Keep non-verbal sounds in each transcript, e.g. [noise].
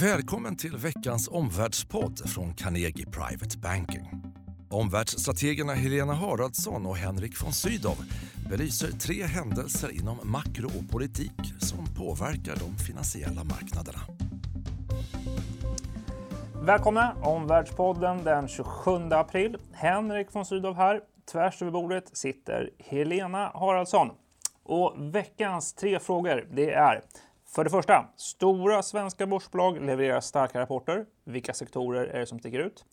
Välkommen till veckans omvärldspodd från Carnegie Private Banking. Omvärldsstrategerna Helena Haraldsson och Henrik von Sydow belyser tre händelser inom makro och politik som påverkar de finansiella marknaderna. Välkomna! Omvärldspodden den 27 april. Henrik von Sydow här. Tvärs över bordet sitter Helena Haraldsson. Och veckans tre frågor det är för det första, stora svenska börsbolag levererar starka rapporter. Vilka sektorer är det som sticker ut?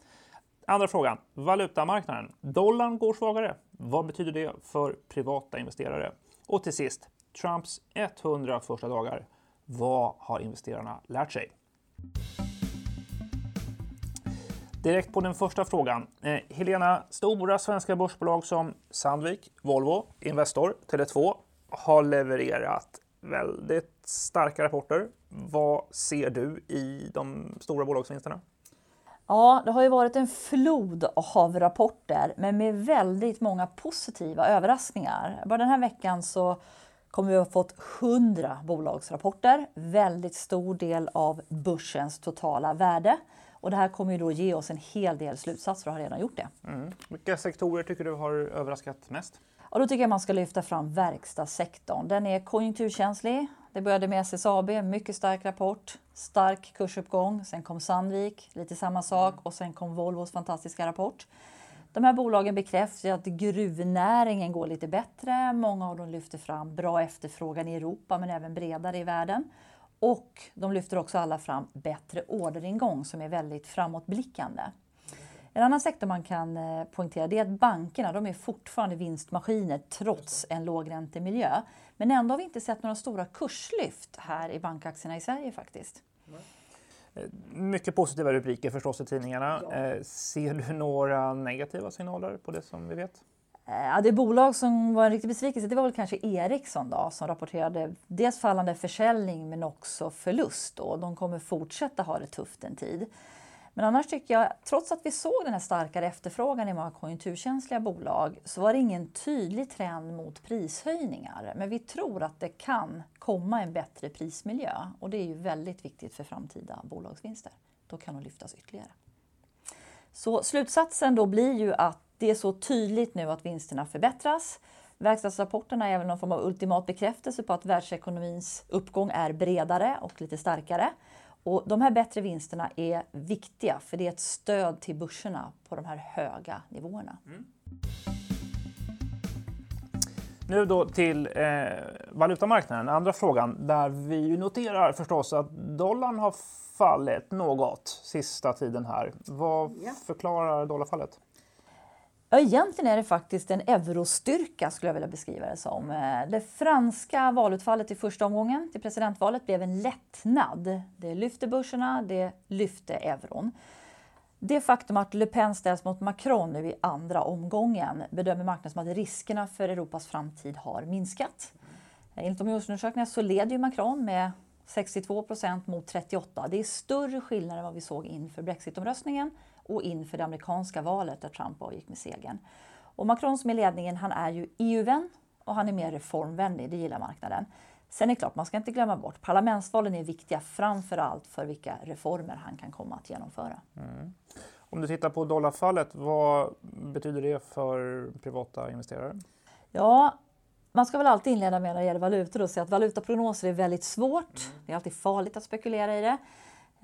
Andra frågan, valutamarknaden. Dollarn går svagare. Vad betyder det för privata investerare? Och till sist, Trumps 100 första dagar. Vad har investerarna lärt sig? Direkt på den första frågan. Eh, Helena, stora svenska börsbolag som Sandvik, Volvo, Investor, Tele2 har levererat väldigt starka rapporter. Vad ser du i de stora bolagsvinsterna? Ja, det har ju varit en flod av rapporter, men med väldigt många positiva överraskningar. Bara den här veckan så kommer vi ha fått 100 bolagsrapporter, väldigt stor del av börsens totala värde. Och det här kommer ju då ge oss en hel del slutsatser och har redan gjort det. Mm. Vilka sektorer tycker du har överraskat mest? Och då tycker jag man ska lyfta fram verkstadssektorn. Den är konjunkturkänslig. Det började med SSAB, mycket stark rapport, stark kursuppgång. Sen kom Sandvik, lite samma sak och sen kom Volvos fantastiska rapport. De här bolagen bekräftar att gruvnäringen går lite bättre. Många av dem lyfter fram bra efterfrågan i Europa men även bredare i världen. Och de lyfter också alla fram bättre orderingång som är väldigt framåtblickande. En annan sektor man kan eh, poängtera det är att bankerna de är fortfarande vinstmaskiner trots en lågräntemiljö. Men ändå har vi inte sett några stora kurslyft här i bankaktierna i Sverige faktiskt. Eh, mycket positiva rubriker förstås i tidningarna. Ja. Eh, ser du några negativa signaler på det som vi vet? Ja, det bolag som var en riktig besvikelse det var väl kanske Ericsson då, som rapporterade dels fallande försäljning men också förlust. Då. De kommer fortsätta ha det tufft en tid. Men annars tycker jag, trots att vi såg den här starkare efterfrågan i många konjunkturkänsliga bolag, så var det ingen tydlig trend mot prishöjningar. Men vi tror att det kan komma en bättre prismiljö och det är ju väldigt viktigt för framtida bolagsvinster. Då kan de lyftas ytterligare. Så slutsatsen då blir ju att det är så tydligt nu att vinsterna förbättras. Verkstadsrapporterna är väl någon form av ultimat bekräftelse på att världsekonomins uppgång är bredare och lite starkare. Och de här bättre vinsterna är viktiga för det är ett stöd till börserna på de här höga nivåerna. Mm. Nu då till eh, valutamarknaden, andra frågan, där vi noterar förstås att dollarn har fallit något sista tiden här. Vad ja. förklarar dollarfallet? Ja, egentligen är det faktiskt en eurostyrka skulle jag vilja beskriva det som. Eh, det franska valutfallet i första omgången till presidentvalet blev en lättnad. Det lyfte börserna, det lyfte euron. Det faktum att Le Pen ställs mot Macron nu i andra omgången bedömer marknaden som att riskerna för Europas framtid har minskat. Eh, enligt opinionsundersökningar så leder Macron med 62 procent mot 38. Det är större skillnad än vad vi såg inför brexitomröstningen och inför det amerikanska valet där Trump avgick med segern. Och Macron som är ledningen, han är ju EU-vän och han är mer reformvänlig, det gillar marknaden. Sen är det klart, man ska inte glömma bort, parlamentsvalen är viktiga framför allt för vilka reformer han kan komma att genomföra. Mm. Om du tittar på dollarfallet, vad betyder det för privata investerare? Ja, man ska väl alltid inleda med när det gäller valutor och säga att valutaprognoser är väldigt svårt. Mm. Det är alltid farligt att spekulera i det.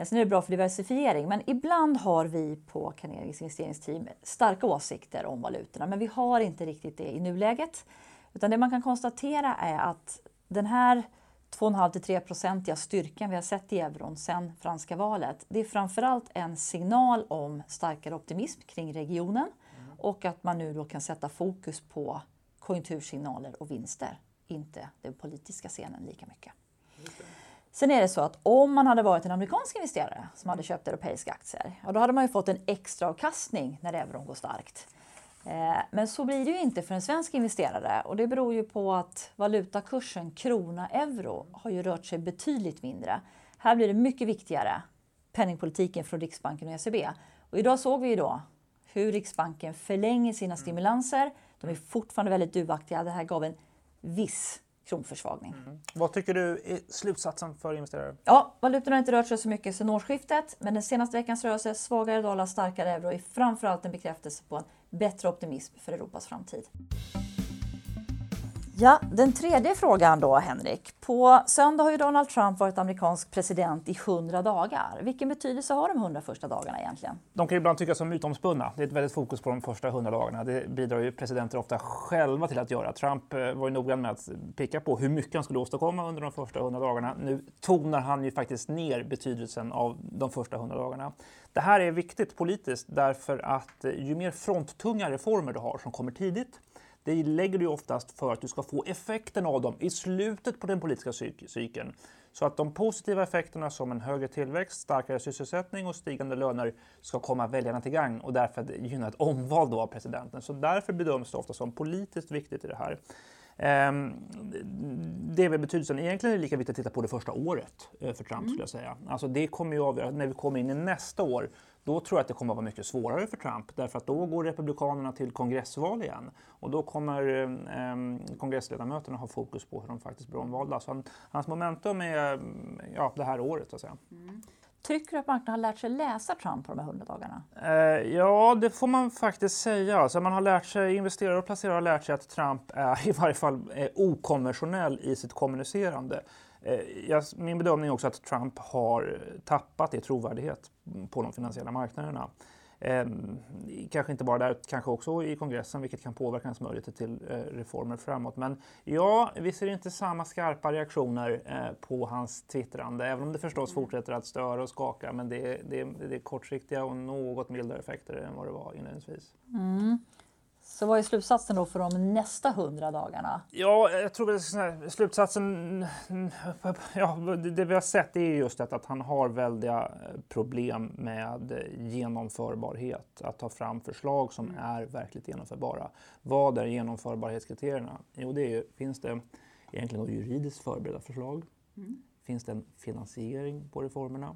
Sen är det bra för diversifiering, men ibland har vi på Carnegies investeringsteam starka åsikter om valutorna, men vi har inte riktigt det i nuläget. Utan det man kan konstatera är att den här 2,5-3 procentiga styrkan vi har sett i euron sedan franska valet, det är framförallt en signal om starkare optimism kring regionen mm. och att man nu då kan sätta fokus på konjunktursignaler och vinster, inte den politiska scenen lika mycket. Sen är det så att om man hade varit en amerikansk investerare som hade köpt europeiska aktier, ja, då hade man ju fått en extra avkastning när euron går starkt. Eh, men så blir det ju inte för en svensk investerare och det beror ju på att valutakursen krona-euro har ju rört sig betydligt mindre. Här blir det mycket viktigare, penningpolitiken från Riksbanken och ECB. Och idag såg vi ju då hur Riksbanken förlänger sina stimulanser. De är fortfarande väldigt duvaktiga. Det här gav en viss kronförsvagning. Mm. Vad tycker du är slutsatsen för investerare? Ja, valutorna har inte rört sig så mycket sedan årsskiftet, men den senaste veckans rörelse, svagare dollar, starkare euro, är framförallt en bekräftelse på en bättre optimism för Europas framtid. Ja, den tredje frågan då, Henrik. På söndag har ju Donald Trump varit amerikansk president i 100 dagar. Vilken betydelse har de 100 första dagarna egentligen? De kan ibland tyckas som mytomspunna. Det är ett väldigt fokus på de första 100 dagarna. Det bidrar ju presidenter ofta själva till att göra. Trump eh, var ju noggrann med att peka på hur mycket han skulle åstadkomma under de första 100 dagarna. Nu tonar han ju faktiskt ner betydelsen av de första 100 dagarna. Det här är viktigt politiskt därför att eh, ju mer fronttunga reformer du har som kommer tidigt, det lägger du oftast för att du ska få effekten av dem i slutet på den politiska cykeln. Så att de positiva effekterna som en högre tillväxt, starkare sysselsättning och stigande löner ska komma väljarna till gang och därför gynna ett omval då av presidenten. Så därför bedöms det ofta som politiskt viktigt i det här. Ehm, det är väl betydelsen. Egentligen är det lika viktigt att titta på det första året eh, för Trump mm. skulle jag säga. Alltså det kommer ju avgöra när vi kommer in i nästa år då tror jag att det kommer att vara mycket svårare för Trump därför att då går Republikanerna till kongressval igen och då kommer eh, kongressledamöterna ha fokus på hur de faktiskt blir omvalda. Så han, hans momentum är ja, det här året. Så att säga. Mm. Tycker du att marknaden har lärt sig läsa Trump på de här 100 dagarna? Eh, ja, det får man faktiskt säga. Alltså man har lärt sig, investerare och placerare har lärt sig att Trump är [laughs] i varje fall är okonventionell i sitt kommunicerande. Eh, min bedömning är också att Trump har tappat i trovärdighet på de finansiella marknaderna. Eh, kanske inte bara där, kanske också i kongressen, vilket kan påverka hans möjligheter till eh, reformer framåt. Men ja, vi ser inte samma skarpa reaktioner eh, på hans twittrande, även om det förstås mm. fortsätter att störa och skaka. Men det, det, det är kortsiktiga och något mildare effekter än vad det var inledningsvis. Mm. Så vad är slutsatsen då för de nästa hundra dagarna? Ja, jag tror att slutsatsen, ja, det vi har sett är just att han har väldiga eh, problem med genomförbarhet. Att ta fram förslag som mm. är verkligt genomförbara. Vad är genomförbarhetskriterierna? Jo, det är, finns det egentligen juridiskt förberedda förslag? Mm. Finns det en finansiering på reformerna?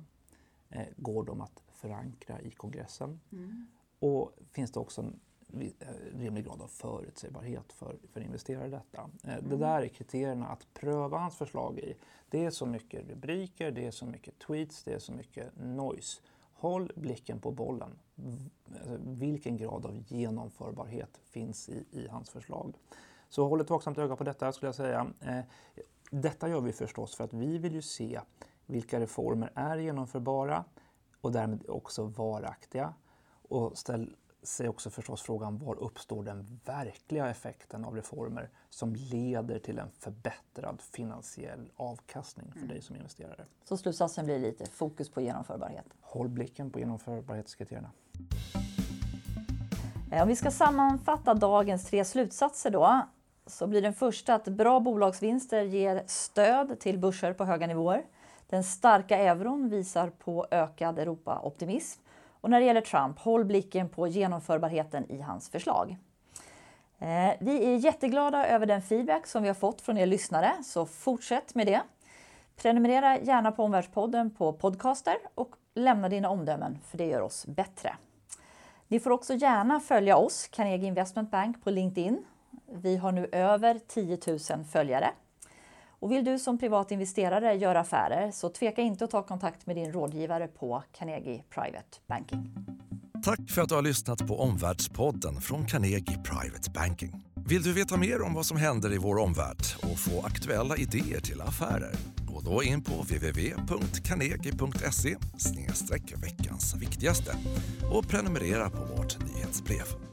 Eh, går de att förankra i kongressen? Mm. Och finns det också en rimlig grad av förutsägbarhet för, för investerare i detta. Eh, mm. Det där är kriterierna att pröva hans förslag i. Det är så mycket rubriker, det är så mycket tweets, det är så mycket noise. Håll blicken på bollen. Alltså, vilken grad av genomförbarhet finns i, i hans förslag? Så håll ett vaksamt öga på detta skulle jag säga. Eh, detta gör vi förstås för att vi vill ju se vilka reformer är genomförbara och därmed också varaktiga. Och ställ sig också förstås frågan var uppstår den verkliga effekten av reformer som leder till en förbättrad finansiell avkastning för mm. dig som investerare. Så slutsatsen blir lite fokus på genomförbarhet? Håll blicken på genomförbarhetskriterierna. Eh, om vi ska sammanfatta dagens tre slutsatser då så blir den första att bra bolagsvinster ger stöd till börser på höga nivåer. Den starka euron visar på ökad Europaoptimism och när det gäller Trump, håll blicken på genomförbarheten i hans förslag. Eh, vi är jätteglada över den feedback som vi har fått från er lyssnare, så fortsätt med det. Prenumerera gärna på Omvärldspodden på Podcaster och lämna dina omdömen, för det gör oss bättre. Ni får också gärna följa oss, Carnegie Investment Bank, på LinkedIn. Vi har nu över 10 000 följare. Och vill du som privat investerare göra affärer så tveka inte att ta kontakt med din rådgivare på Carnegie Private Banking. Tack för att du har lyssnat på Omvärldspodden från Carnegie Private Banking. Vill du veta mer om vad som händer i vår omvärld och få aktuella idéer till affärer? Gå då in på www.carnegie.se veckans viktigaste och prenumerera på vårt nyhetsbrev.